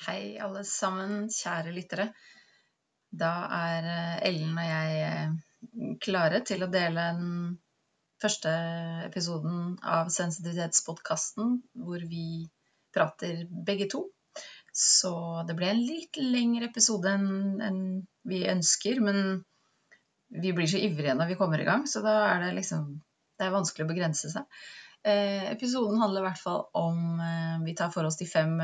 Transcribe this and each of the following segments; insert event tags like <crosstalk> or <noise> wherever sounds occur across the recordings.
Hei, alle sammen, kjære lyttere. Da er eh, Ellen og jeg eh, klare til å dele den første episoden av Sensitivitetspodkasten, hvor vi prater begge to. Så det ble en litt lengre episode enn vi ønsker, men vi blir så ivrige når vi kommer i gang, så da er det liksom Det er vanskelig å begrense seg. Eh, episoden handler i hvert fall om Vi tar for oss de fem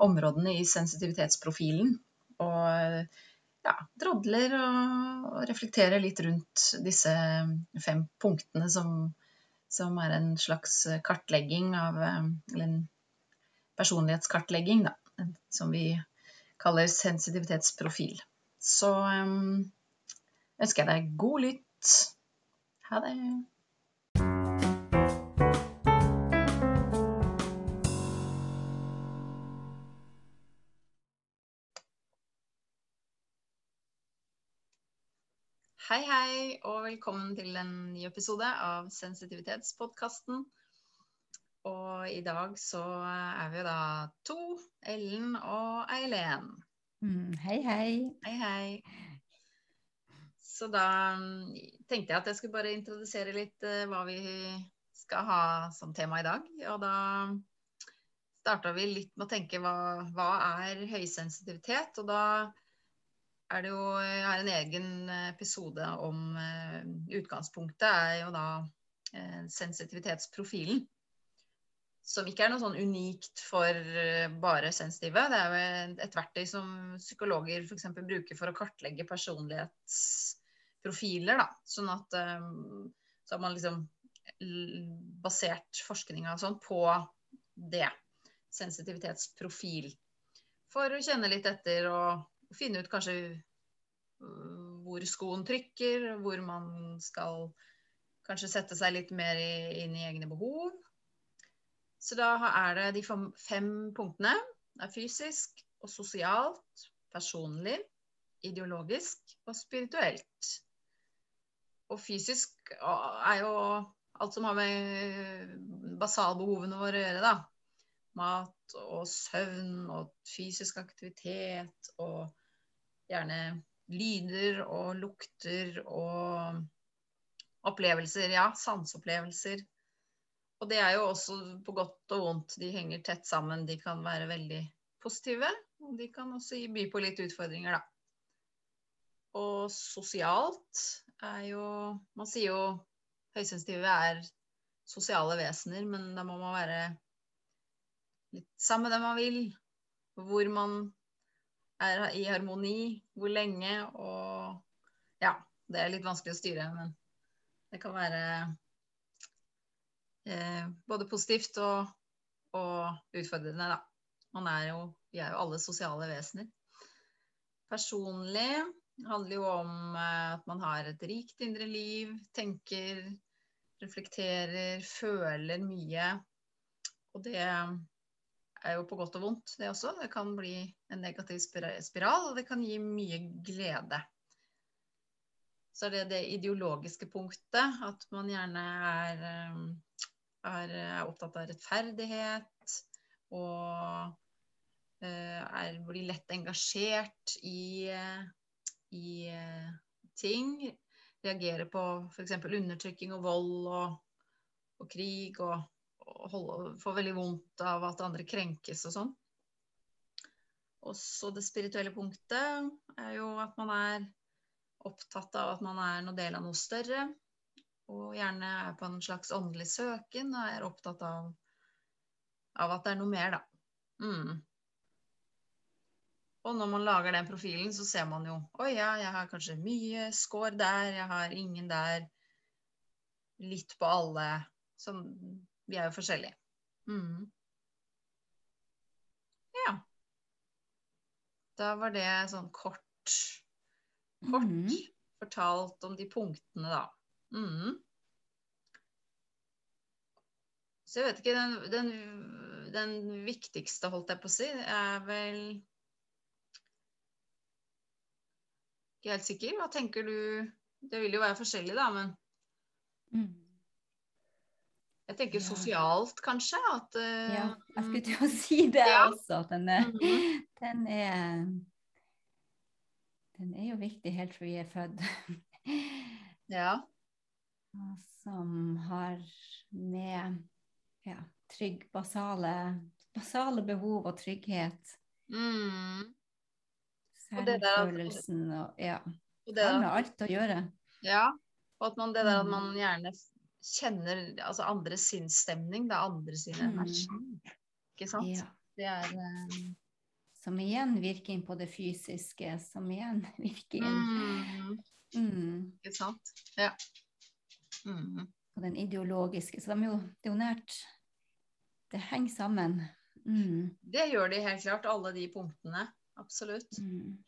områdene i sensitivitetsprofilen. Og ja, drodler og, reflekterer litt rundt disse fem punktene som, som er en slags kartlegging av eh, Eller en personlighetskartlegging, da. Som vi kaller sensitivitetsprofil. Så um, ønsker jeg deg god lytt. Ha det. Hei, hei, og velkommen til en ny episode av Sensitivitetspodkasten. Og i dag så er vi jo da to, Ellen og Eileen. Mm, hei, hei. Hei, hei. Så da mm, tenkte jeg at jeg skulle bare introdusere litt uh, hva vi skal ha som tema i dag. Og da starta vi litt med å tenke hva, hva er høysensitivitet? Og da er det jo Jeg har en egen episode om uh, Utgangspunktet er jo da uh, sensitivitetsprofilen. Som ikke er noe sånn unikt for uh, bare sensitive. Det er jo et verktøy som psykologer f.eks. bruker for å kartlegge personlighetsprofiler. Da. Sånn at så har man liksom basert forskninga sånn på det. Sensitivitetsprofil. For å kjenne litt etter og finne ut kanskje øh, hvor skoen trykker, hvor man skal kanskje sette seg litt mer inn i egne behov. Så da er det de fem punktene. Det er fysisk og sosialt, personlig, ideologisk og spirituelt. Og fysisk er jo alt som har med basalbehovene våre å gjøre, da. Mat og søvn og fysisk aktivitet og gjerne lyder og lukter og opplevelser. Ja, sanseopplevelser. Og det er jo også på godt og vondt. De henger tett sammen. De kan være veldig positive, og de kan også by på litt utfordringer, da. Og sosialt er jo Man sier jo høysensitive er sosiale vesener, men da må man være litt sammen med dem man vil. Hvor man er i harmoni, hvor lenge og Ja, det er litt vanskelig å styre, men det kan være eh, både positivt og, og utfordrende, da. Man er jo, vi er jo alle sosiale vesener. Personlig handler jo om eh, at man har et rikt indre liv, tenker, reflekterer, føler mye. Og det er jo på godt og vondt, det også. Det kan bli en negativ spiral, og det kan gi mye glede. Så er det det ideologiske punktet, at man gjerne er, eh, er, er opptatt av rettferdighet og eh, er, blir lett engasjert i, i eh, ting. Reagerer på f.eks. undertrykking og vold og, og krig og holde, får veldig vondt av at andre krenkes og sånn. Også det spirituelle punktet er jo at man er opptatt av at man er noe del av noe større. Og gjerne er på en slags åndelig søken og er opptatt av, av at det er noe mer, da. Mm. Og når man lager den profilen, så ser man jo Oi, ja, jeg har kanskje mye score der, jeg har ingen der. Litt på alle. Sånn vi er jo forskjellige. Mm. Ja. Da var det sånn kort Kort mm. fortalt om de punktene, da. Mm. Så jeg vet ikke den, den, den, viktigste, holdt jeg på å si, er vel Ikke helt sikker. Hva tenker du? Det vil jo være forskjellig, da, men mm. Jeg tenker Ja. sosialt, kanskje. At uh, Ja, jeg skulle til å si det Ja. også. At den er, -hmm. den er Den er jo viktig helt fra vi er født. <laughs> Ja. Som har med ja, trygg, basale, basale behov og trygghet. Mm. Selvfølelsen og ja. Og det Har med alt å gjøre. Ja, og at man, det der at Mm. man gjerne f- kjenner altså andres sinnsstemning, det er andre sin Mm. energi. Ikke sant? Ja. Det er eh, Som igjen virker inn på det fysiske, som igjen <laughs> virker inn mm, mm, Ikke sant? Ja. Mm. på den ideologiske. Så de er jo, det er jo nært Det henger sammen. Mm, Det gjør de helt klart, alle de punktene. Absolutt. mm,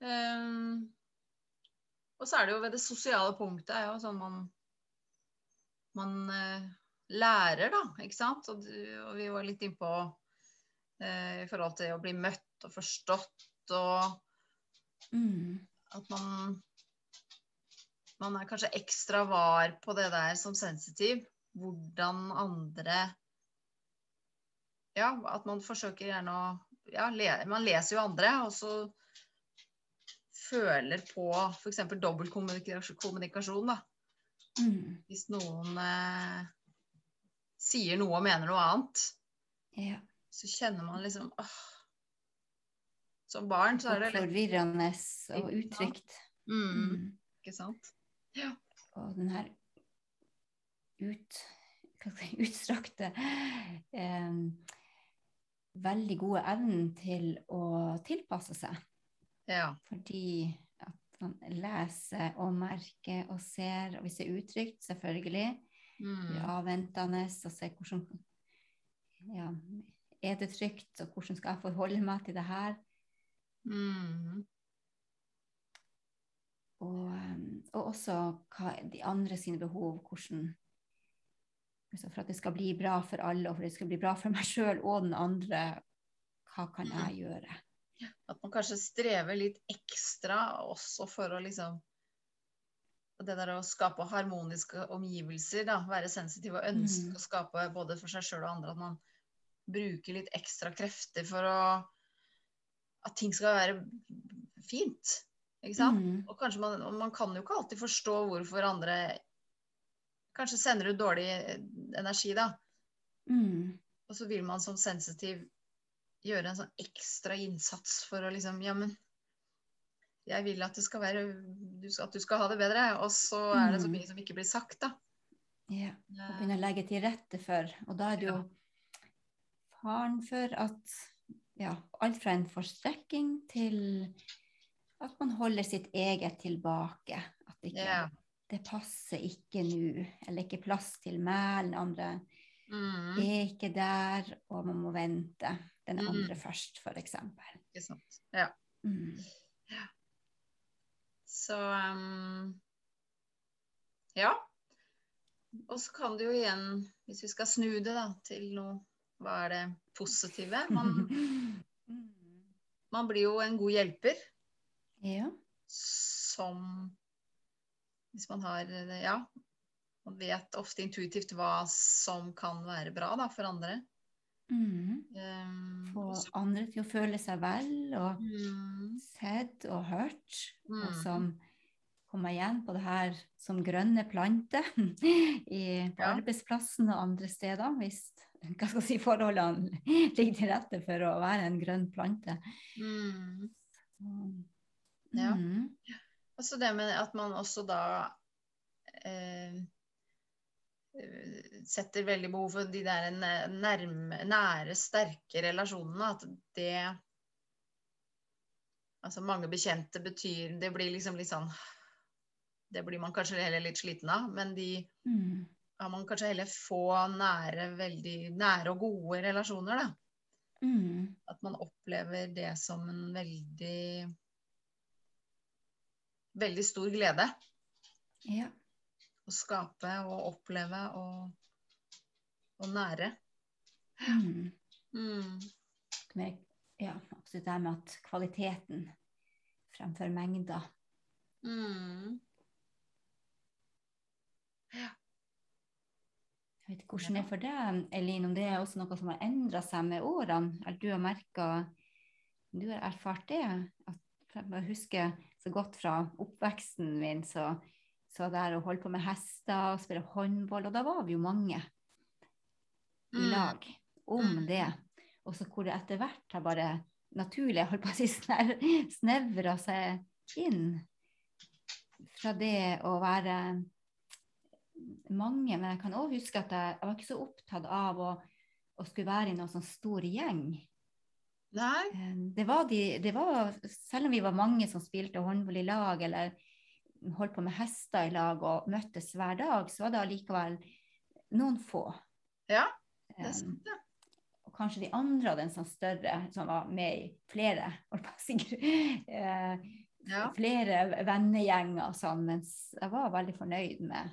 Um, og så er det jo ved det sosiale punktet er jo sånn man man eh, lærer, da, ikke sant? Og, du, og vi var litt innpå eh, i forhold til å bli møtt og forstått, og mm, at man man er kanskje ekstra var på det der som sensitiv. Hvordan andre Ja, at man forsøker gjerne å ja, le, Man leser jo andre, og så føler på f.eks. dobbeltkommunikasjon, mm, Hvis noen eh, sier noe og mener noe annet, ja. så kjenner man liksom åh. Som barn så er det litt Forvirrende og utrygt. mm, Mm. Ikke sant? Og den her ut, utstrakte eh, veldig gode evnen til å tilpasse seg. Ja. Fordi at man leser og merker og ser, og hvis det er utrygt, selvfølgelig, Mm. avventende og ser hvordan ja, Er det trygt, og hvordan skal jeg forholde meg til det her? Mm. Og, um, og også hva de andre sine behov, hvordan altså For at det skal bli bra for alle, og for at det skal bli bra for meg sjøl og den andre, hva kan jeg gjøre? At man kanskje strever litt ekstra også for å liksom Det der å skape harmoniske omgivelser, da. Være sensitiv og ønske Mm. å skape både for seg sjøl og andre. At man bruker litt ekstra krefter for å At ting skal være fint. Ikke sant? Mm, Og kanskje man, man kan jo ikke alltid forstå hvorfor andre kanskje sender ut dårlig energi, da. mm, Og så vil man som sensitiv gjøre en sånn ekstra innsats for å liksom Ja, men jeg vil at det skal være At du skal ha det bedre. Og så er det så Mm. mye som ikke blir sagt, da. ja. Og begynne å legge til rette for. Og da er det jo faren for at ja, alt fra en forstrekking til at man holder sitt eget tilbake. At ikke, Ja. det passer ikke nå, eller ikke plass til meg eller andre. Mm, Er ikke der, og man må vente den Mm. andre først, f.eks. ikke sant. Ja. Mm. Så um, Ja. Og så kan det jo igjen, hvis vi skal snu det da, til noe Hva er det positive? Man, Mm. <laughs> man blir jo en god hjelper. Ja. som Hvis man har Ja. Man vet ofte intuitivt hva som kan være bra da, for andre. Mm. Um, Få og andre til å føle seg vel og Mm, sett og hørt. Og mm, som kommer igjen på det her som grønne planter <laughs> i, på Ja. arbeidsplassen og andre steder, hvis hva skal jeg si, forholdene <laughs> ligger til rette for å være en grønn plante. mm. Ja. mm. Altså det med at man også da eh, setter veldig behov for de der nærme, nære, sterke relasjonene. At det Altså mange bekjente betyr Det blir liksom litt sånn Det blir man kanskje heller litt sliten av, men de Mm. har man kanskje heller få nære, veldig nære og gode relasjoner, da. Mm. At man opplever det som en veldig Veldig stor glede. Ja. Å skape og oppleve og, og nære. Mm. Mm. Med, ja, absolutt det med at kvaliteten fremfor mengda. Mm. Jeg vet ikke hvordan det er for deg, Elin, om det er også noe som har endra seg med årene? Eller du har merka Du har erfart det? At jeg husker så godt fra oppveksten min, så, så der å holde på med hester og spille håndball, og da var vi jo mange i Mm. lag om det. Og så hvor det etter hvert har bare naturlig holdt på å si, snevra seg inn fra det å være mange. Men jeg kan òg huske at jeg, jeg var ikke så opptatt av å, å skulle være i noen sånn stor gjeng. Nei. Eh, Det var de, det var, selv om vi var mange som spilte håndball i lag, eller holdt på med hester i lag og møttes hver dag, så var det allikevel noen få. Ja, det Eh, er sant, det. og kanskje de andre hadde en sånn større, som var med i flere, eh, Ja. flere vennegjenger og sånn, mens jeg var veldig fornøyd med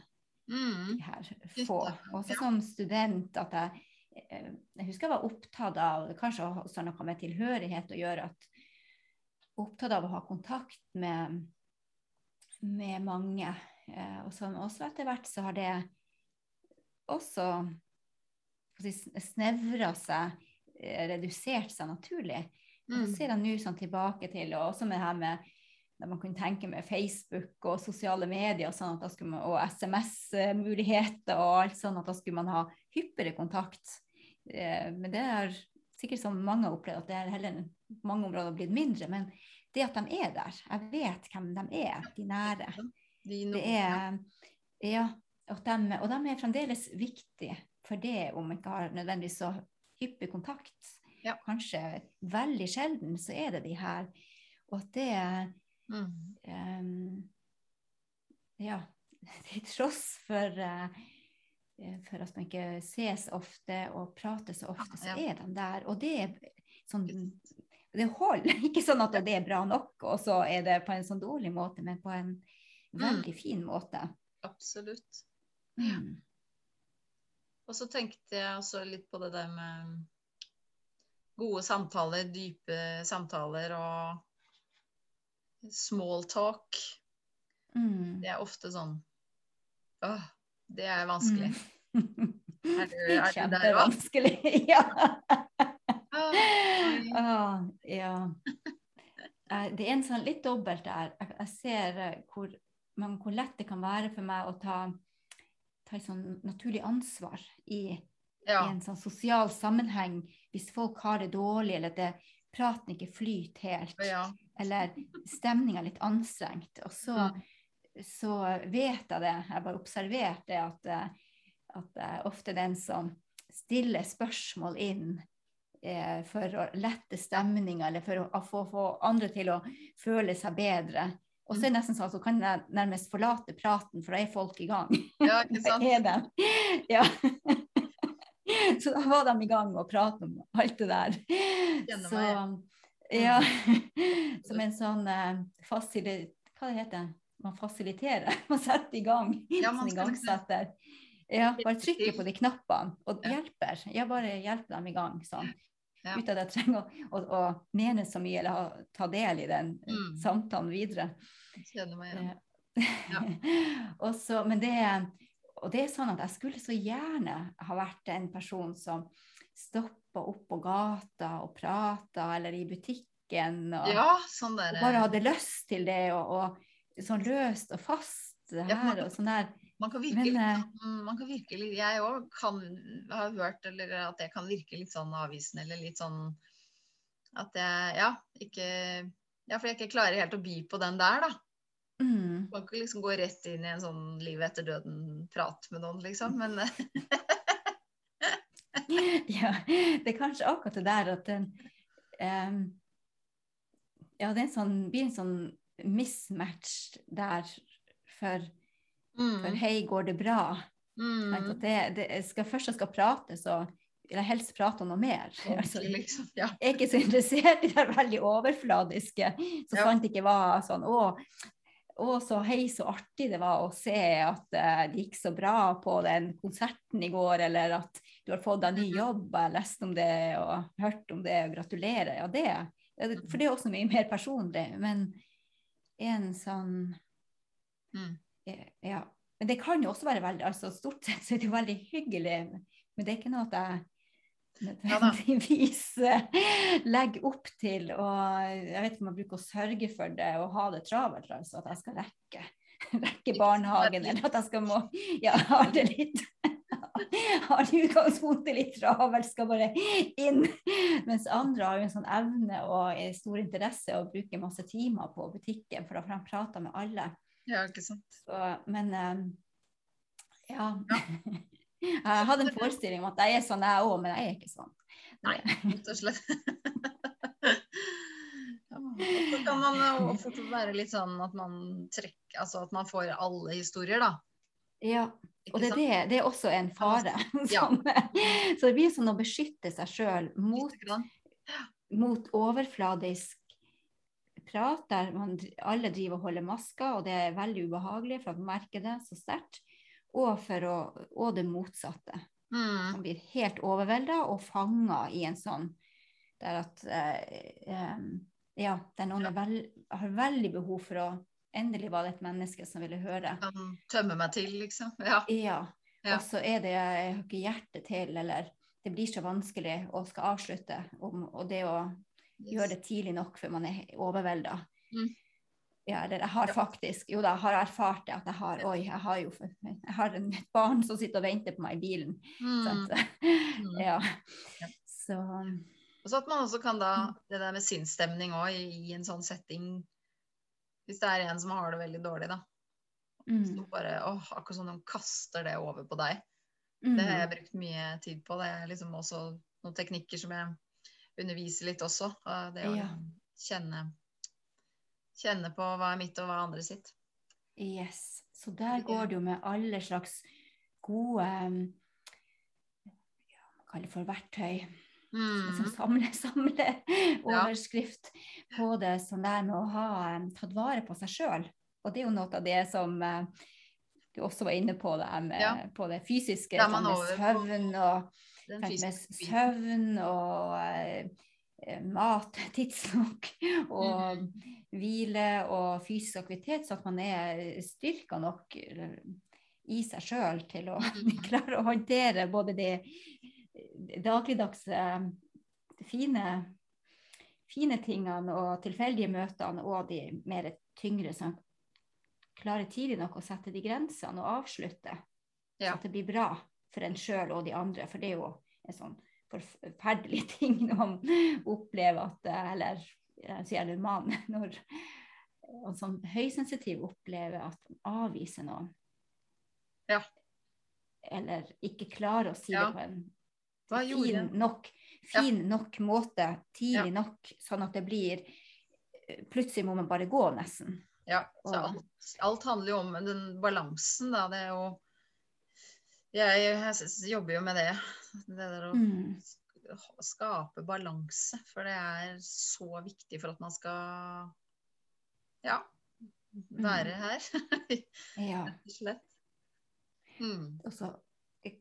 Mm. de her få. Også ja. som student at jeg eh, Jeg husker jeg var opptatt av Kanskje også noe med tilhørighet å gjøre. at Opptatt av å ha kontakt med, med mange. Eh, og som også etter hvert så har det også si, snevra seg, eh, redusert seg naturlig. Og så Mm. ser jeg nå sånn tilbake til, og også med det her med da man kunne tenke med Facebook og sosiale medier og, sånn man, og SMS-muligheter og alt sånn at da skulle man ha hyppigere kontakt. Eh, men det er sikkert som mange har opplevd, at det er heller mange områder blitt mindre. Men det at de er der, jeg vet hvem de er, de nære. De er, ja, og, de, og de er fremdeles viktige for det, om man ikke har nødvendigvis så hyppig kontakt. Ja. Kanskje veldig sjelden så er det de her. Og at det Mm. um, ja, <laughs> til tross for, eh, for at man ikke ses ofte og prater så ofte, så Ja. er de der. Og det er sånn Det holder. <laughs> Ikke sånn at det er bra nok, og så er det på en sånn dårlig måte, men på en veldig fin måte. Absolutt. Mm. Og så tenkte jeg også litt på det der med gode samtaler, dype samtaler og small talk. Mm. Det er ofte sånn Åh, det er vanskelig. Mm. Er du- er du <laughs> der? Kjempevanskelig. <laughs> Ja. Ah, ja. Eh, Det er en sånn litt dobbelt der. Jeg, ser eh, hvor, men hvor lett det kan være for meg å ta, ta et sånn naturlig ansvar i, ja. i en sånn sosial sammenheng hvis folk har det dårlig, eller at det, praten ikke flyter helt, ja. eller stemninga litt anstrengt. Og så, Mm. så vet jeg det, jeg bare observert det, at, eh, at jeg er ofte den som stiller spørsmål inn eh, for å lette stemninga, eller for å, å få, få andre til å føle seg bedre. Og så er det nesten sånn at så kan jeg nærmest forlate praten, for da er folk i gang. ja, ikke <laughs> sant? Ja. <laughs> Så da var de i gang med å prate om alt det der. Så, meg ja. <laughs> Som en sånn eh, fasili... Hva det heter Man fasiliterer. Man setter i gang. Ja, man liksom- igangsetter. Ja, bare trykker på de knappene og hjelper. Ja, bare hjelper dem i gang sånn. Ja. Uten at jeg trenger å, å, å mene så mye eller ha, ta del i den eh, Mm. samtalen videre. Kjenner meg igjen. Ja. <laughs> og så, men det, og det er sånn at jeg skulle så gjerne ha vært en person som stoppa opp på gata og prata, eller i butikken, og, Ja, sånn der og bare hadde lyst til det, og, og sånn løst og fast Ja, her, og sånn der. Man kan virke Men, litt eh, sånn, man kan virke Jeg òg kan ha hørt eller at jeg kan virke litt sånn avvisende eller litt sånn at jeg Ja, ikke Ja, for jeg ikke klarer helt å by på den der, da. Mm, Man kan ikke liksom gå rett inn i en sånn livet etter døden-prat med noen, liksom. Men <laughs> ja, det er kanskje akkurat det der at den um, Ja, det sånn, blir en sånn mismatch der for, for mm, hei, går det bra? mm, At det, det skal, først jeg skal prate, så vil jeg helst prate om noe mer. <laughs> Altså, liksom. Ja. jeg er ikke så interessert i det veldig overfladiske. Så Ja. sant ikke var sånn å, å, så hei, så artig det var å se at uh, det gikk så bra på den konserten i går, eller at du har fått deg ny Mhm. jobb, jeg har lest om det og hørt om det, og gratulerer. Ja, det, for det er også mye mer personlig. Men en sånn Mm. Eh, ja, men det kan jo også være veldig altså Stort sett så er det jo veldig hyggelig, men det er ikke noe at jeg nødvendigvis ja, legger opp til. Og jeg vet ikke om jeg bruker å sørge for det og ha det travelt, altså at jeg skal rekke, rekke barnehagen, eller at jeg skal må ja, ha det litt har utgangspunktet litt travelt, skal bare inn. Mens andre har jo en sånn evne og stor interesse og bruker masse timer på butikken for å prate med alle. Ja, ikke sant. Så, men um, ja. ja. <laughs> jeg hadde en forestilling om at jeg er sånn, jeg òg, men jeg er ikke sånn. Nei, rett og slett. <laughs> så kan man fort være litt sånn at man trekker Altså at man får alle historier, da. Ja. Og det er, det, det er også en fare. <laughs> Som, så det blir sånn å beskytte seg sjøl mot, mot overfladisk prat der man, alle driver og holder masker, og det er veldig ubehagelig for at man merker det så sterkt. Og, å, og det motsatte. Mm. Man blir helt overvelda og fanga i en sånn der at eh, eh, Ja, der noen vel, har veldig behov for å Endelig var det et menneske som ville høre. Kan tømme meg til, liksom. Ja. ja. ja. Og så er det jeg har ikke hjerte til, eller det blir så vanskelig å skal avslutte. Om, og det å yes. gjøre det tidlig nok før man er overvelda. Mm. Ja, eller jeg har faktisk Jo da, jeg har erfart det at jeg har Oi, jeg har jo jeg har et barn som sitter og venter på meg i bilen. Mm. Så, <laughs> ja. Så Og så at man også kan da Det der med sinnsstemning òg i, en sånn setting hvis det er en som har det veldig dårlig, da. Mm. Så bare, åh, akkurat som de kaster det over på deg. Mm. Det har jeg brukt mye tid på. Det er liksom også noen teknikker som jeg underviser litt også. Det å ja. kjenne, kjenne på hva er mitt og hva er andre sitt. Yes. Så der går det jo med alle slags gode ja, Man kaller for verktøy Mm. Liksom samle, <laughs> samle overskrift ja. på det som der med å ha um, tatt vare på seg sjøl. Og det er jo noe av det som uh, du også var inne på, det med, ja. på det fysiske. Det med søvn og, med søvn og eh, mat <laughs> tidsnok og mm. hvile og fysisk aktivitet, så at man er styrka nok i seg sjøl til å <laughs> mm. klare å håndtere både de dagligdags fine, fine tingene og tilfeldige møtene og de mer tyngre som klarer tidlig nok å sette de grensene og avslutte. Ja. Så at det blir bra for en sjøl og de andre. For det er jo en sånn forferdelig <laughs> ting når man opplever at Eller jeg sier det man, <laughs> når en sånn høysensitiv opplever at man avviser noen. Ja. Eller ikke klarer å si ja. det på en fin nok, fin ja. nok måte tidlig nok, sånn at det blir eh, Plutselig må man bare gå, nesten. Ja, så alt, alt handler jo om den balansen, da. Det er jo jeg, jeg, jobber jo med det. Det der å mm. skape balanse. For det er så viktig for at man skal ja, være mm. her. <laughs> ja. Rett og slett. Mm. Så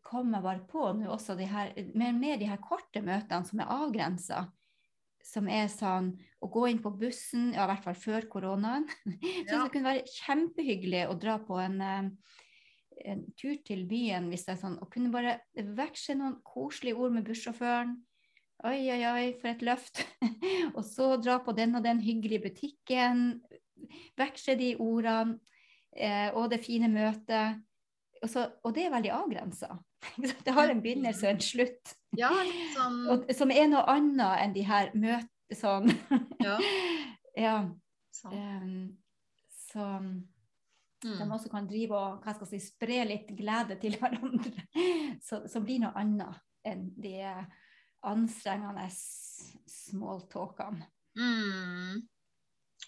kommer bare på nå også de her, med, med de her korte møtene som er avgrensa. Som er sånn å gå inn på bussen, ja, i hvert fall før koronaen. <laughs> Ja. Så det kunne være kjempehyggelig å dra på en, eh, en tur til byen hvis det er sånn, og kunne bare veksle noen koselige ord med bussjåføren. Oi, oi, oi, for et løft. <laughs> og så dra på den og den hyggelige butikken. Veksle de ordene eh, og det fine møtet. Og, så, og det er veldig avgrensa. <laughs> Det har en begynnelse og en slutt. Ja, liksom. <laughs> og, som er noe annet enn de her møtene sånn. Ja. ja. Sånn. Um, så mm. de også kan drive og hva skal jeg si, spre litt glede til <laughs> hverandre. Så, så blir noe annet enn de anstrengende smalltalkene. Mm.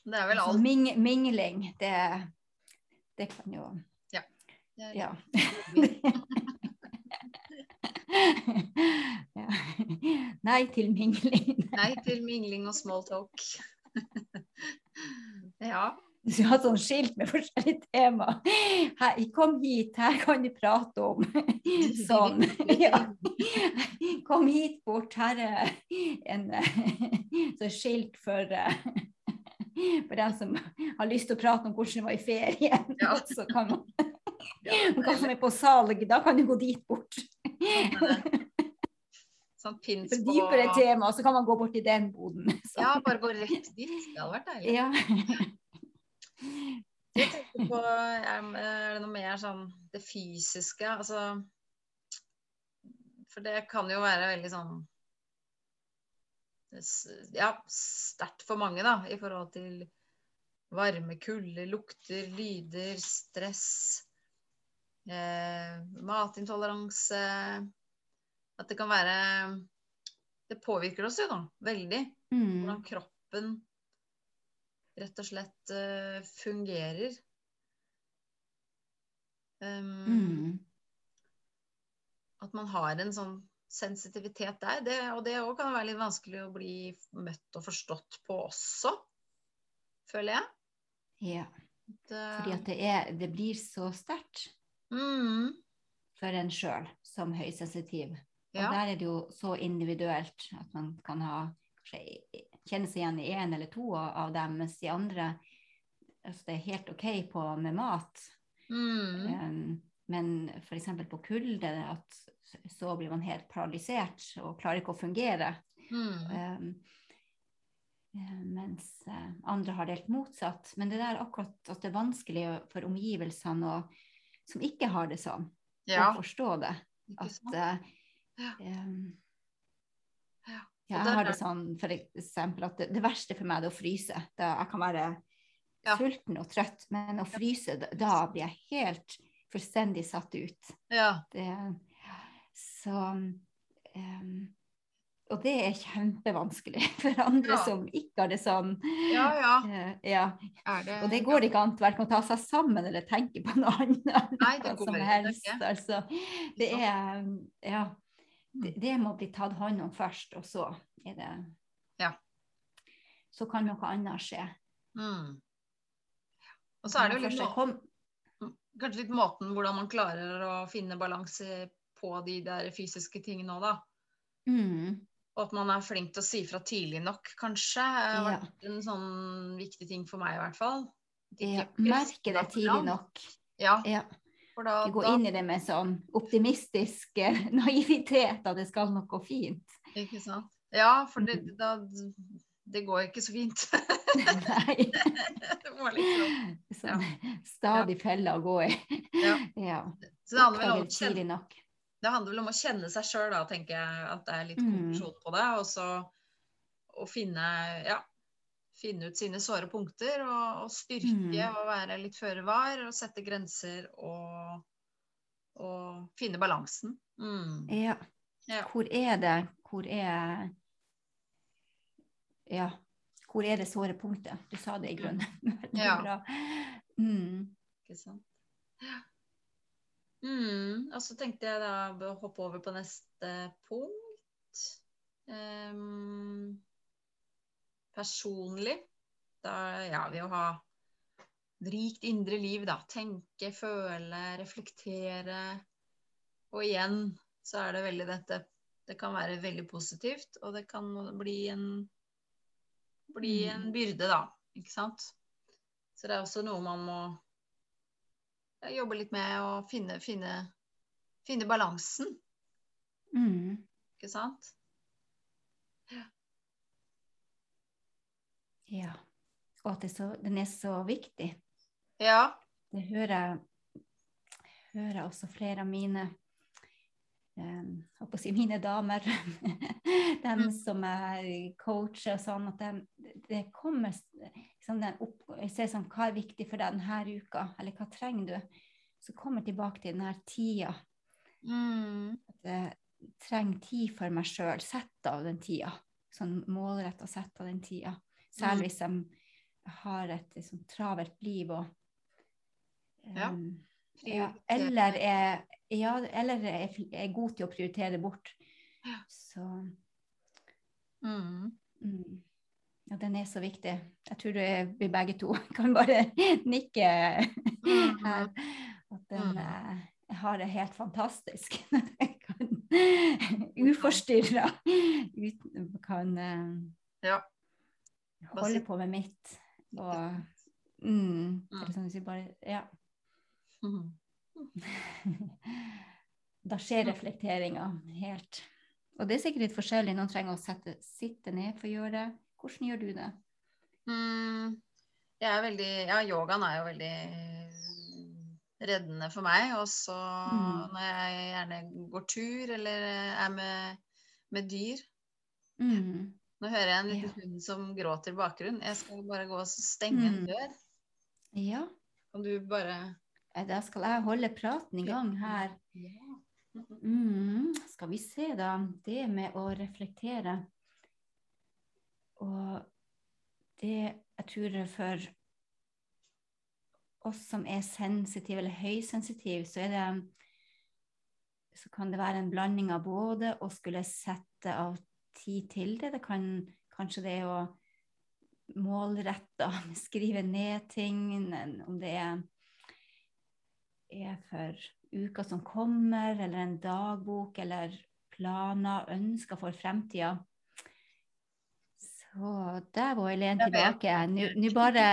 Det er vel alt. Ming, mingling, det, det kan jo ja. <laughs> <laughs> ja. Nei til mingling. Nei til mingling og small talk. <laughs> ja. vi har sånn skilt med forskjellige tema. Her, kom hit, her kan du prate om <laughs> sånn. Ja. Kom hit bort, her er en <laughs> så skilt for for den som har lyst til å prate om hvordan det var i ferien. Ja. Så kan man Hva som er på salg, da kan du gå dit bort. Sånn pins på dypere tema, så kan man gå bort i den boden. Så. Ja, bare gå rett dit. Det hadde vært deilig. Ja. Jeg tenker på er er det noe mer sånn det fysiske, altså For det kan jo være veldig sånn Ja, sterkt for mange, da, i forhold til varme, kulde, lukter, lyder, stress, eh, matintoleranse. At det kan være Det påvirker oss jo, da, veldig. Mm. hvordan kroppen rett og slett uh, fungerer. Um, Mm. At man har en sånn sensitivitet der. Det, og det òg kan være litt vanskelig å bli møtt og forstått på også, føler jeg. Ja. Det, Fordi at det, er, det blir så sterkt mm, for en sjøl som høysensitiv. Og ja. der er det jo så individuelt at man kan ha kanskje kjenne seg igjen i én eller to av dem, mens de andre altså det er helt OK på med mat. Mm, Um, men f.eks. på kulde, at så blir man helt paralysert og klarer ikke å fungere. mm, Um, mens eh, andre har det helt motsatt. Men det der akkurat at det er vanskelig for omgivelsene og, som ikke har det sånn, ja. å forstå det. At eh, Ja. um, Ja. Ja, jeg har det sånn for eksempel at det, det verste for meg er å fryse. Da jeg kan være Ja. sulten og trøtt, men å fryse, da, blir jeg helt fullstendig satt ut. ja. Det, så um, Og det er kjempevanskelig <laughs> for andre Ja. som ikke har det sånn. Ja, ja. Uh, ja. Det Og det går ikke an verken å ta seg sammen eller tenke på noe annet. Nei, det <laughs> går som helst. ikke. Altså, det er Ja. Det, det må bli tatt hånd om først, og så er det Ja. Så kan noe annet skje. Mm. Og så er det jo litt må kom, kanskje litt måten hvordan man klarer å finne balanse på de der fysiske tingene òg, da. mm, Og at man er flink til å si fra tidlig nok, kanskje. har Ja. vært en sånn viktig ting for meg, i hvert fall. Ja, merke det tidlig nok. Ja, Ja. Da, Ikke gå da inn i det med sånn optimistisk eh, <laughs> naivitet at det skal nok gå fint. Ikke sant. Ja, for det, Mm. da, det går ikke så fint. Nei. <laughs> liksom ja. stadig feller å gå i. Ja. Ja. Så det handler vel om å kjenne, det handler vel om å kjenne seg sjøl, da, tenker jeg. At det er litt Mm. konklusjon på det. Og så å finne, ja, finne ut sine såre punkter og, og styrke Mm. og være litt føre var og sette grenser og, og finne balansen. Mm. Ja. Ja. Hvor er det Hvor er Ja. Hvor er det såre punktet? Du sa det i grunnen. <laughs> Veldig Ja. bra. Mm. Ikke sant. Ja. Mm, og så tenkte jeg da å hoppe over på neste punkt. Ehm, personlig. Da ja, vil å ha et rikt indre liv, da. Tenke, føle, reflektere. Og igjen så er det veldig dette Det kan være veldig positivt, og det kan bli en bli en byrde, da. Ikke sant? Så det er også noe man må jobbe litt med å finne, finne, finne balansen, Mm. ikke sant? Ja. Og at det så, den er så viktig. Ja. Det hører hører også flere av mine um, på å si mine damer, <laughs> dem Mm. som er coacher og sånn, at de, kommer liksom den opp, Jeg ser sånn Hva er viktig for deg denne uka, eller hva trenger du? Så kommer jeg tilbake til denne tida. Mm. At jeg trenger tid for meg sjøl. Sett av den tida. Sånn målretta sett av den tida. Særlig hvis de har et liksom, travelt liv og um, ja, ja. eller er, ja, eller er, er god til å prioritere bort. Ja. Så Mm. mm, ja, den er så viktig. Jeg tror er, vi begge to <laughs> kan bare nikke Mm. her. At den Mm. eh, jeg har det helt fantastisk. <laughs> Jeg kan uforstyrra kan eh, Ja. Holde på med mitt. Og mm, Mm. eller sånn hvis vi bare Ja. Mhm. <laughs> da skjer reflekteringa helt. Og det er sikkert litt forskjellig. Noen trenger å sette, sitte ned for å gjøre det. Hvordan gjør du det? Mm, jeg er veldig Ja, yogaen er jo veldig reddende for meg. Og så mm. når jeg gjerne går tur eller er med, med dyr mm. Nå hører jeg en liten ja. hund som gråter i bakgrunnen. Jeg skal bare gå og stenge en mm. dør. Ja. Kan du bare Da skal jeg holde praten i gang her. Mm, skal vi se, da. Det med å reflektere. Og det jeg tror for oss som er sensitive eller høysensitive, så er det så kan det være en blanding av både å skulle sette av tid til det. Det kan kanskje det å målretta <laughs> skrive ned ting, om det er, er for uka som kommer, eller en dagbok, eller planer, ønsker for fremtida. Så der var Helen tilbake. Nå bare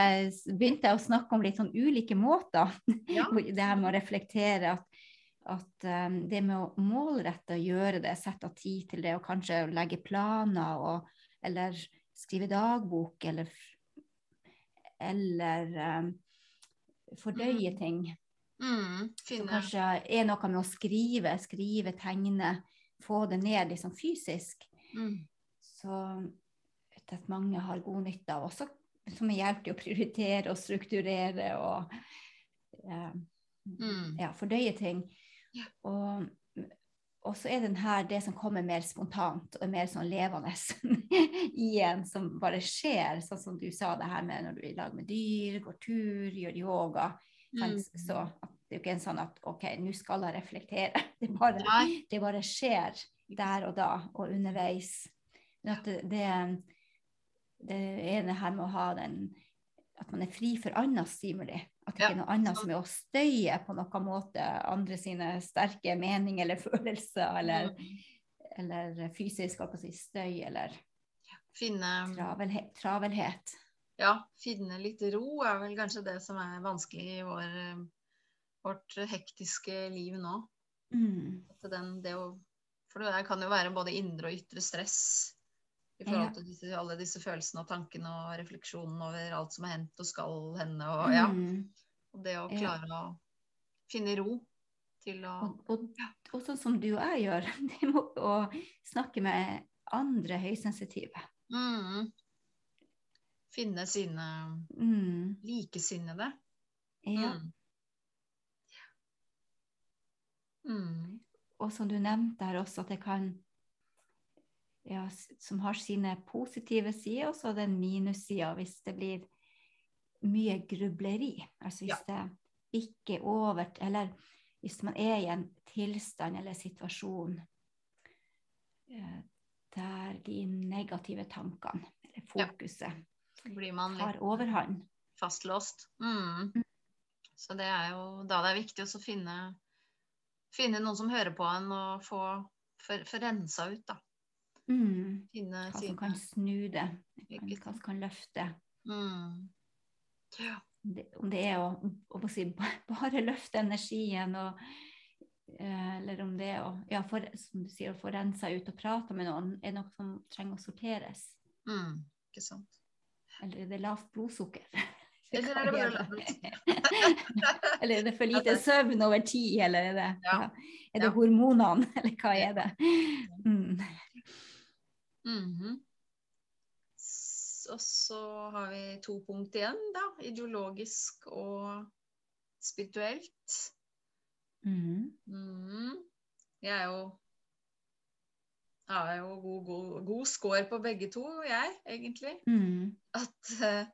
begynte jeg å snakke om litt sånn ulike måter. Ja. <laughs> det her med å reflektere. At, at um, det med å målrette og gjøre det, sette av tid til det, og kanskje legge planer, og, eller skrive dagbok, eller, eller um, fordøye ting. Mm, som kanskje er noe med å skrive, skrive, tegne, få det ned liksom fysisk. Mm. Så at mange har god nytte av også som hjelp til å prioritere og strukturere og eh, mm. ja, fordøye ting. Og, og, så er den her det som kommer mer spontant og er mer sånn levende <laughs> i en, som bare skjer, sånn som du sa det her med når du er i lag med dyr, går tur, gjør yoga. Mm. Så det er jo ikke en sånn at OK, nå skal jeg reflektere. <laughs> Det bare, det bare, skjer der og da og underveis. Men at det, det, det er det her med å ha den At man er fri for annen stimuli. At det ikke er noe annet som er å støye på noen måte andre sine sterke meninger eller <laughs> følelser eller, mm. eller fysisk si, støy eller Finne travelhet, travelhet ja, finne litt ro er vel kanskje det som er vanskelig i vår, eh, vårt hektiske liv nå. Mm. Den, det å, for det kan jo være både indre og ytre stress i forhold til disse, alle disse følelsene og tankene og refleksjonen over alt som har hendt og skal hende. Og, ja. mm. og det å klare ja. å finne ro til å og, og, og, sånn som du og jeg gjør, <laughs> det må å snakke med andre høysensitive. Mm finne sine mm. likesinnede. Ja. Mm. mm. Og som du nevnte her også, at det kan ja, Som har sine positive sider, og så den minussida hvis det blir mye grubleri. Altså hvis ja. det ikke er over Eller hvis man er i en tilstand eller situasjon eh, der de negative tankene, eller fokuset, ja blir man tar overhånd. Fastlåst. Mm. mm. Så det er jo da det er viktig å finne, finne noen som hører på en, og få for, for rensa ut, da. Mm. Finne hva som kan snu det, hva som kan løfte. Mm. Ja. Det, om det er å, å si, bare løfte energien og eh, eller om det er å, ja, for, som du sier, å få rensa ut og prate med noen, er noe som trenger å sorteres. Mm, ikke sant. Eller er det lavt blodsukker? <laughs> Eller er det bare lavt <laughs> Eller er det for lite søvn over tid, eller er det, ja. er det hormonene, <laughs> eller hva er det? Mm. Mm -hmm. Og så har vi to punkt igjen, da. Ideologisk og spirituelt. Mm. Mm. Jeg er jo har jo god, god, god score på begge to, jeg, egentlig. Mm. At, uh,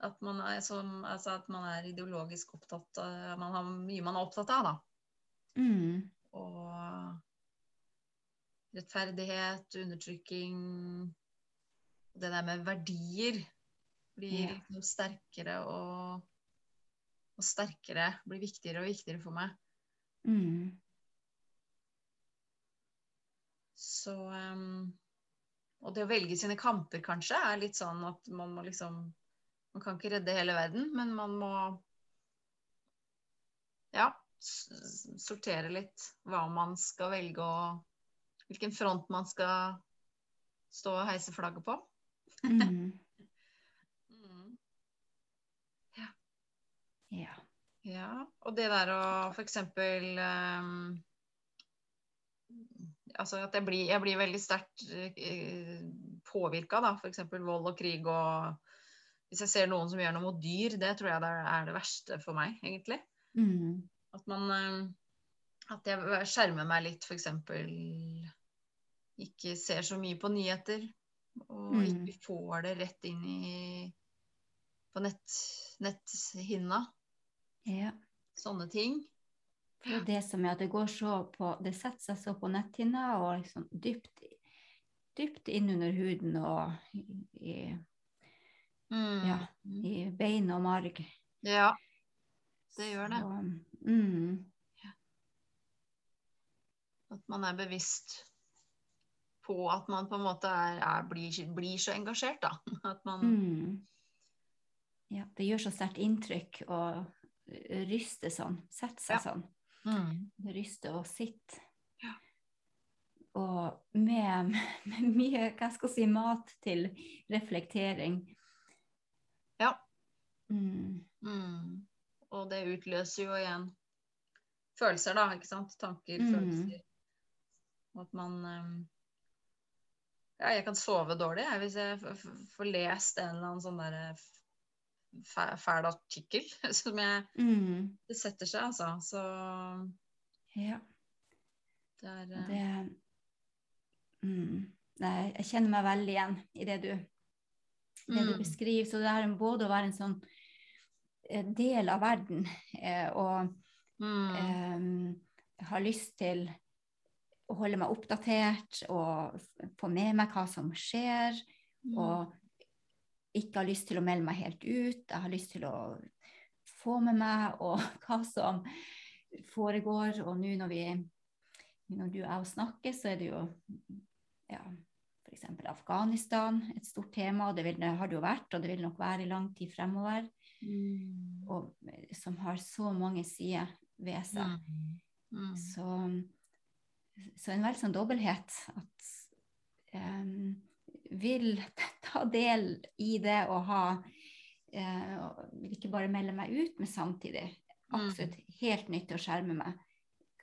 at, man er som, altså at man er ideologisk opptatt av Man har mye man er opptatt av, da. Mm. Og rettferdighet, undertrykking Det der med verdier blir ja. noe sterkere og, og sterkere. Blir viktigere og viktigere for meg. Mm. Så um, Og det å velge sine kamper, kanskje, er litt sånn at man må liksom Man kan ikke redde hele verden, men man må ja, sortere litt hva man skal velge og hvilken front man skal stå og heise flagget på. Mm. <laughs> Mm. Ja. Ja, og det der å eksempel um, Altså at jeg blir, jeg blir veldig sterkt uh, påvirka, da. F.eks. vold og krig og Hvis jeg ser noen som gjør noe mot dyr, det tror jeg er det verste for meg, egentlig. Mm. At man um, At jeg skjermer meg litt, f.eks. Ikke ser så mye på nyheter. Og Mm. ikke får det rett inn i på nett, netthinna. ja. Sånne ting. Det er det som er at det går så på Det setter seg så på netthinna og liksom dypt, dypt inn under huden og i, Mm. Ja. i bein og marg. Ja, det gjør det. Så, mm, At man er bevisst på at man på en måte er, er, blir, blir så engasjert, da. <laughs> At man mm. Ja, det gjør så sterkt inntrykk å ryste sånn. Sette seg Ja. sånn. mm. Ryste og sitte. Ja. Og med, med mye hva skal jeg si, mat til reflektering. Ja. Mm. Mm. Og det utløser jo igjen følelser, da. ikke sant? Tanker, Mm. følelser. At man um, Ja, jeg kan sove dårlig jeg, hvis jeg får lest en eller annen sånn derre fæl artikkel <laughs> som jeg Mm. Det setter seg, altså. Så Ja. det er eh, det mm, Nei, jeg kjenner meg veldig igjen i det du, det du mm. beskriver. Så det er både å være en sånn eh, del av verden eh, og eh, har lyst til å holde meg oppdatert og få med meg hva som skjer. Mm. Og ikke har lyst til å melde meg helt ut. Jeg har lyst til å få med meg og <laughs> hva som foregår. Og nå når vi når du og jeg snakker, så er det jo ja, f.eks. Afghanistan et stort tema. og Det, vil, det har det jo vært, og det vil nok være i lang tid fremover. Mm. Og eh, som har så mange sider ved seg. Mm. Mm. Så, så en veldig sånn dobbelthet at um, vil <laughs> ta del i det og ha uh, Vil ikke bare melde meg ut, men samtidig Mm. absolutt helt nytt å skjerme meg.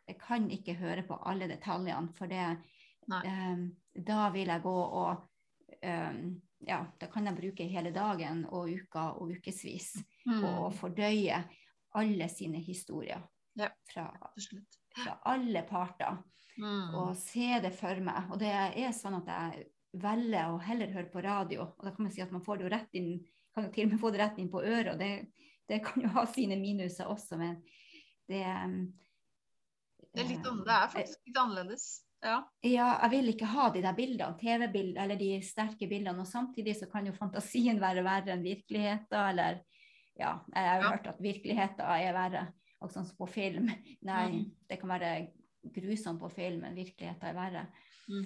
Jeg kan ikke høre på alle detaljene, for det um, Da vil jeg gå og um, Ja, da kan jeg bruke hele dagen og uka og ukevis Mm. på å fordøye alle sine historier Ja. fra, Til slutt. Fra alle parter. Mm. Og se det for meg. Og det er sånn at jeg velger å heller høre på radio. Og da kan man si at man får det jo rett inn, kan jo til og med få det rett inn på øret. Og det, det kan jo ha sine minuser også, men det Det er litt eh, det er faktisk litt annerledes. Ja. Ja, jeg vil ikke ha de der bildene, TV-bildene eller de sterke bildene. Og samtidig så kan jo fantasien være verre enn virkeligheten, eller ja, jeg har Ja. hørt at virkeligheten er verre, også sånn som på film. Nei, Mhm. det kan være grusomt på film, men virkeligheten er verre. Mm.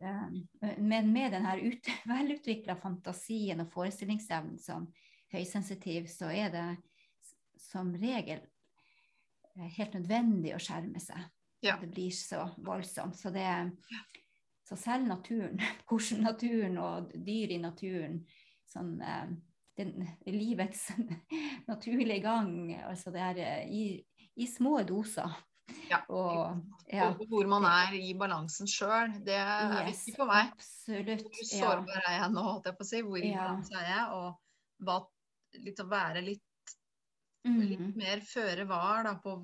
Eh, Men med denne ut, <laughs> velutvikla fantasien og forestillingsevnen som høysensitiv, så er det som regel eh, helt nødvendig å skjerme seg. Ja. Det blir så voldsomt. Så, det, så selv naturen, <laughs> hvordan naturen og dyr i naturen sånn, eh, den, livets <laughs> naturlige gang, altså det er eh, i, i små doser. Ja. Og, ja. Og hvor man er i balansen sjøl. Det er Yes, viktig for meg. Absolutt. Hvor Ja. sårbar er jeg nå, holdt jeg på å si. Hvor i Ja. balanse er jeg? Og hva, liksom være litt, litt Mm, mer føre var da, på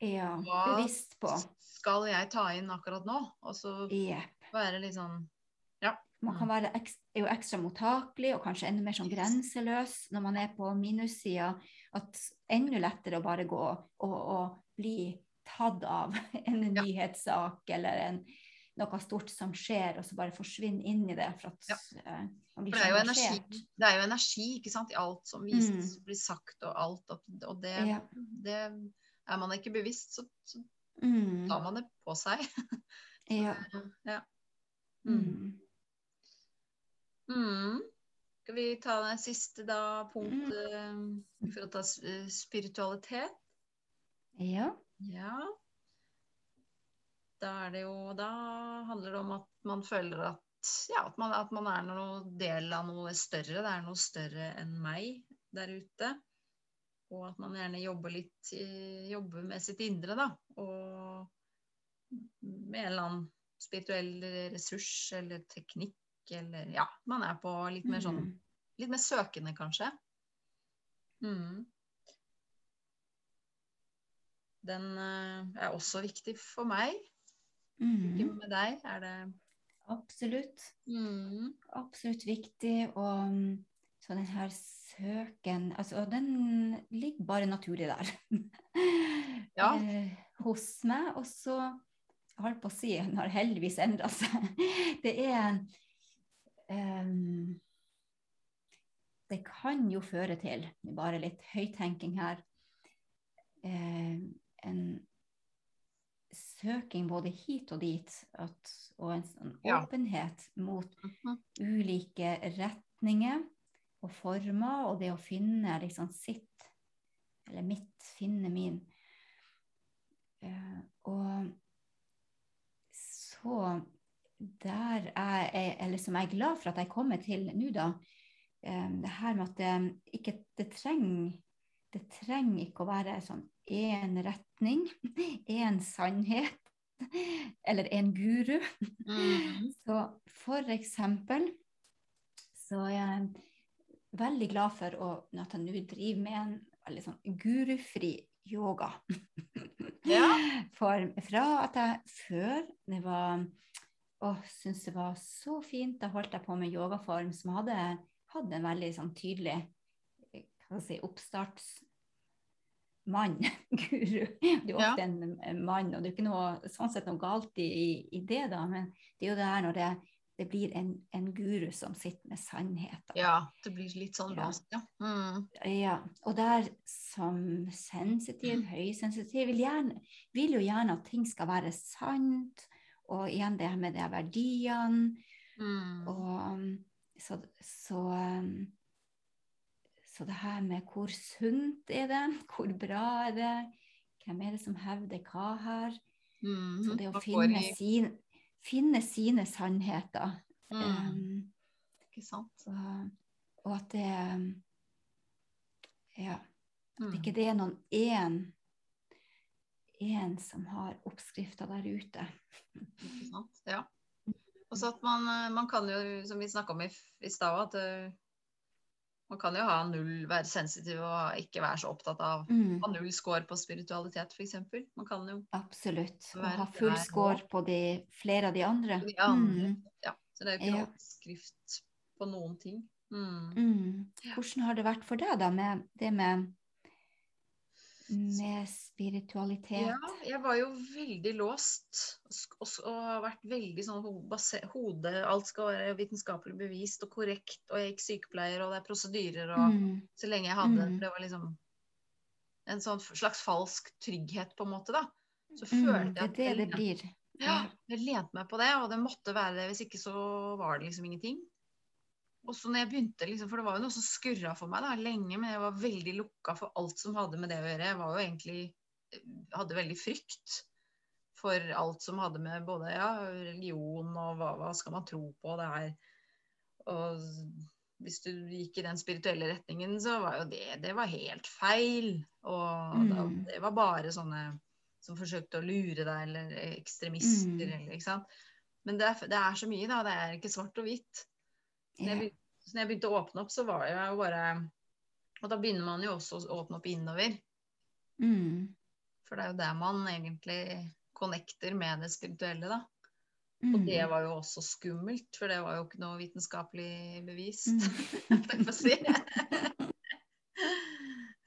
ja. hva på. skal jeg ta inn akkurat nå? Og så yep. være litt sånn Man kan være er jo ekstra mottakelig og kanskje enda mer sånn grenseløs når man er på minussida. At enda lettere å bare gå og, og bli tatt av <laughs> en Ja. nyhetssak eller en, noe stort som skjer, og så bare forsvinne inn i det. For at Ja. uh, For det er, jo energi, det er jo energi ikke sant, i alt som vises, blir sagt og alt. Og, det, Mm. Ja. det er man ikke bevisst, så, så Mm, tar man det på seg. <laughs> ja. ja. Mm. Mm. Skal vi ta det siste da, punktet mm. for å ta spiritualitet? Ja. Ja. Da er det jo Da handler det om at man føler at ja, at man, at man er noe del av noe større. Det er noe større enn meg der ute. Og at man gjerne jobber litt jobber med sitt indre, da. Og med en eller annen spirituell ressurs eller teknikk eller Ja, man er på litt mer sånn Mm. Litt mer søkende, kanskje. Mm. Den eh, er også viktig for meg. Ikke Mm. med deg. Er det Absolutt. mm. Absolutt viktig. Og så den her søken Altså, den ligger bare naturlig der. <laughs> Ja. Eh, hos meg. Og så holdt på å si, den har heldigvis endra seg. <laughs> Det er Det kan jo føre til, bare litt høyttenking her, eh, en søking både hit og dit, at, og en sånn Ja. åpenhet mot Mhm. ulike retninger og former, og det å finne liksom sitt, eller mitt, finne min. Eh, og så der er eller som jeg er glad for at jeg kommer til nå, da, eh, det her med at det ikke det trenger det trenger ikke å være sånn én retning, <laughs> én sannhet eller en guru. Mm. <laughs> Så for eksempel så er jeg veldig glad for å, at jeg nå driver med en veldig sånn gurufri yoga. Ja. <laughs> For fra at jeg før det var å, syntes det var så fint, da holdt jeg på med yogaform som hadde, hatt en veldig sånn tydelig eh, si, oppstartsmann, <laughs> guru. Det er jo Ja. en, en mann, og det er ikke noe, sånn sett noe galt i, i det, da, men det er jo det her når det, det blir en, en guru som sitter med sannheten. ja. Det blir litt sånn Ja. ja. Mm. Ja, og der som sensitiv, høysensitiv, vil, gjerne, vil jo gjerne at ting skal være sant, og igjen det med de verdiene, Mm. og um, så, så, um, så det her med hvor sunt er det, <laughs> hvor bra er det, hvem er det som hevder hva her, Mm. så det å finne, sin, finne sine sannheter, Mm. um, Ikke sant? og, og at det, um, ja, Mm. At ikke det er noen én én som har oppskrifta der ute. Ja. Og så at man, eh, man kan jo, som vi snakka om i, i stad, at eh, man kan jo ha null, være sensitiv og ikke være så opptatt av Mm, ha null score på spiritualitet, f.eks. Man kan jo absolutt. Og ha full score på de, flere av de andre. de andre. Mm, Ja. Så det er jo ikke Ja. noe oppskrift på noen ting. Mm. mm. Hvordan har det vært for deg, da, med det med, med spiritualitet? Ja, jeg var jo veldig låst og, og, har vært veldig sånn hode Alt skal være vitenskapelig bevist og korrekt, og jeg gikk sykepleier, og det er prosedyrer, og Mm, så lenge jeg hadde Mm. Det var liksom en sånn slags falsk trygghet, på en måte, da. Så mm, følte det jeg at det er det det blir. ja, jeg lente meg på det, og det måtte være det. Hvis ikke så var det liksom ingenting. Og så når jeg begynte, liksom, For det var jo noe som skurra for meg da, lenge, men jeg var veldig lukka for alt som hadde med det å gjøre. Jeg var jo egentlig hadde veldig frykt for alt som hadde med både ja, religion og hva, hva skal man tro på det her. Og hvis du gikk i den spirituelle retningen, så var jo det det var helt feil. Og da, Mm. det var bare sånne som forsøkte å lure deg, eller ekstremister, Mm. eller ikke sant. Men det er, det er så mye, da. Det er ikke svart og hvitt. Så når jeg begynte, når jeg begynte å åpne opp, så var jeg jo bare Og da begynner man jo også å åpne opp innover. Mm, For det er jo der man egentlig connecter med det spirituelle, da. Og det mm, var jo også skummelt, for det var jo ikke noe vitenskapelig bevist. mm. <laughs> jeg å si. <laughs>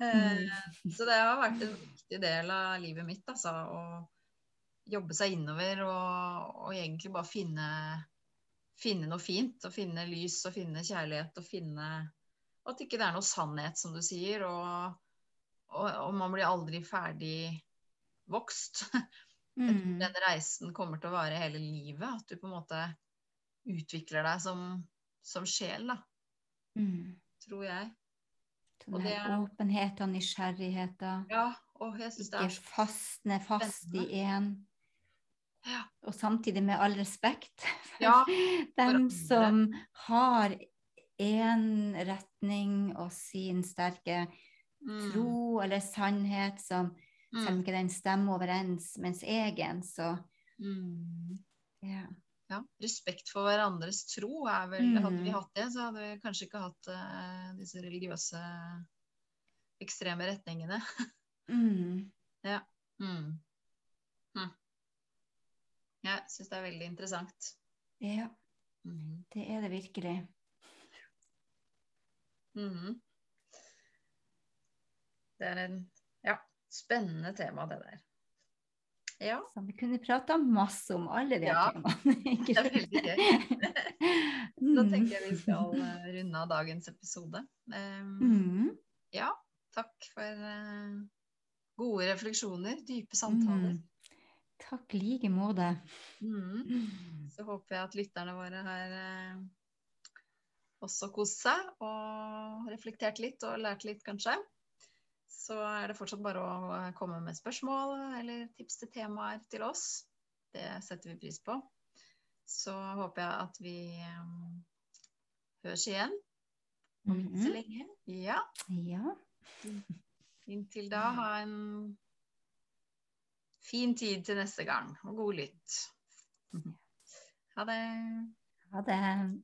Eh, Så det har vært en viktig del av livet mitt, altså. Å jobbe seg innover og, og egentlig bare finne, finne noe fint. Og finne lys og finne kjærlighet og finne At ikke det er noe sannhet, som du sier. Og, og, og man blir aldri ferdig vokst. <laughs> Mm. Den reisen kommer til å vare hele livet. At du på en måte utvikler deg som, som sjel, da. Mm. Tror jeg. Den Og det er åpenhet og åpenheten, da. Ja, og jeg syns det er Ikke fastne fast i én. Ja. Og samtidig med all respekt for Ja, <laughs> dem som har én retning og sin sterke mm, tro eller sannhet som selv om mm, ikke den stemmer overens mens egen, så mm. ja. Ja, respekt for hverandres tro er vel Hadde vi Mm. hatt det, så hadde vi kanskje ikke hatt uh, disse religiøse ekstreme retningene. <laughs> Mm. Mm. Hm. Jeg syns det er veldig interessant. ja, Mhm. det er det virkelig. Mhm. Det er en ja, spennende tema, det der. Ja, Så vi kunne prata masse om alle de Ja, temaene. <laughs> det er veldig gøy. <laughs> da Mm. tenker jeg vi skal eh, runde av dagens episode. Um, Mm. Ja, takk for uh, gode refleksjoner, dype samtaler. Mm. Takk like måte. Mm. Så håper jeg at lytterne våre har eh, også kost seg og reflektert litt og lært litt, kanskje. Så er det fortsatt bare å komme med spørsmål eller tips til temaer til oss. Det setter vi pris på. Så håper jeg at vi eh, høres igjen om ikke så Mhm. lenge. Ja. Ja. Inntil da, ha en fin tid til neste gang, og god lytt. Ha det. Ha det.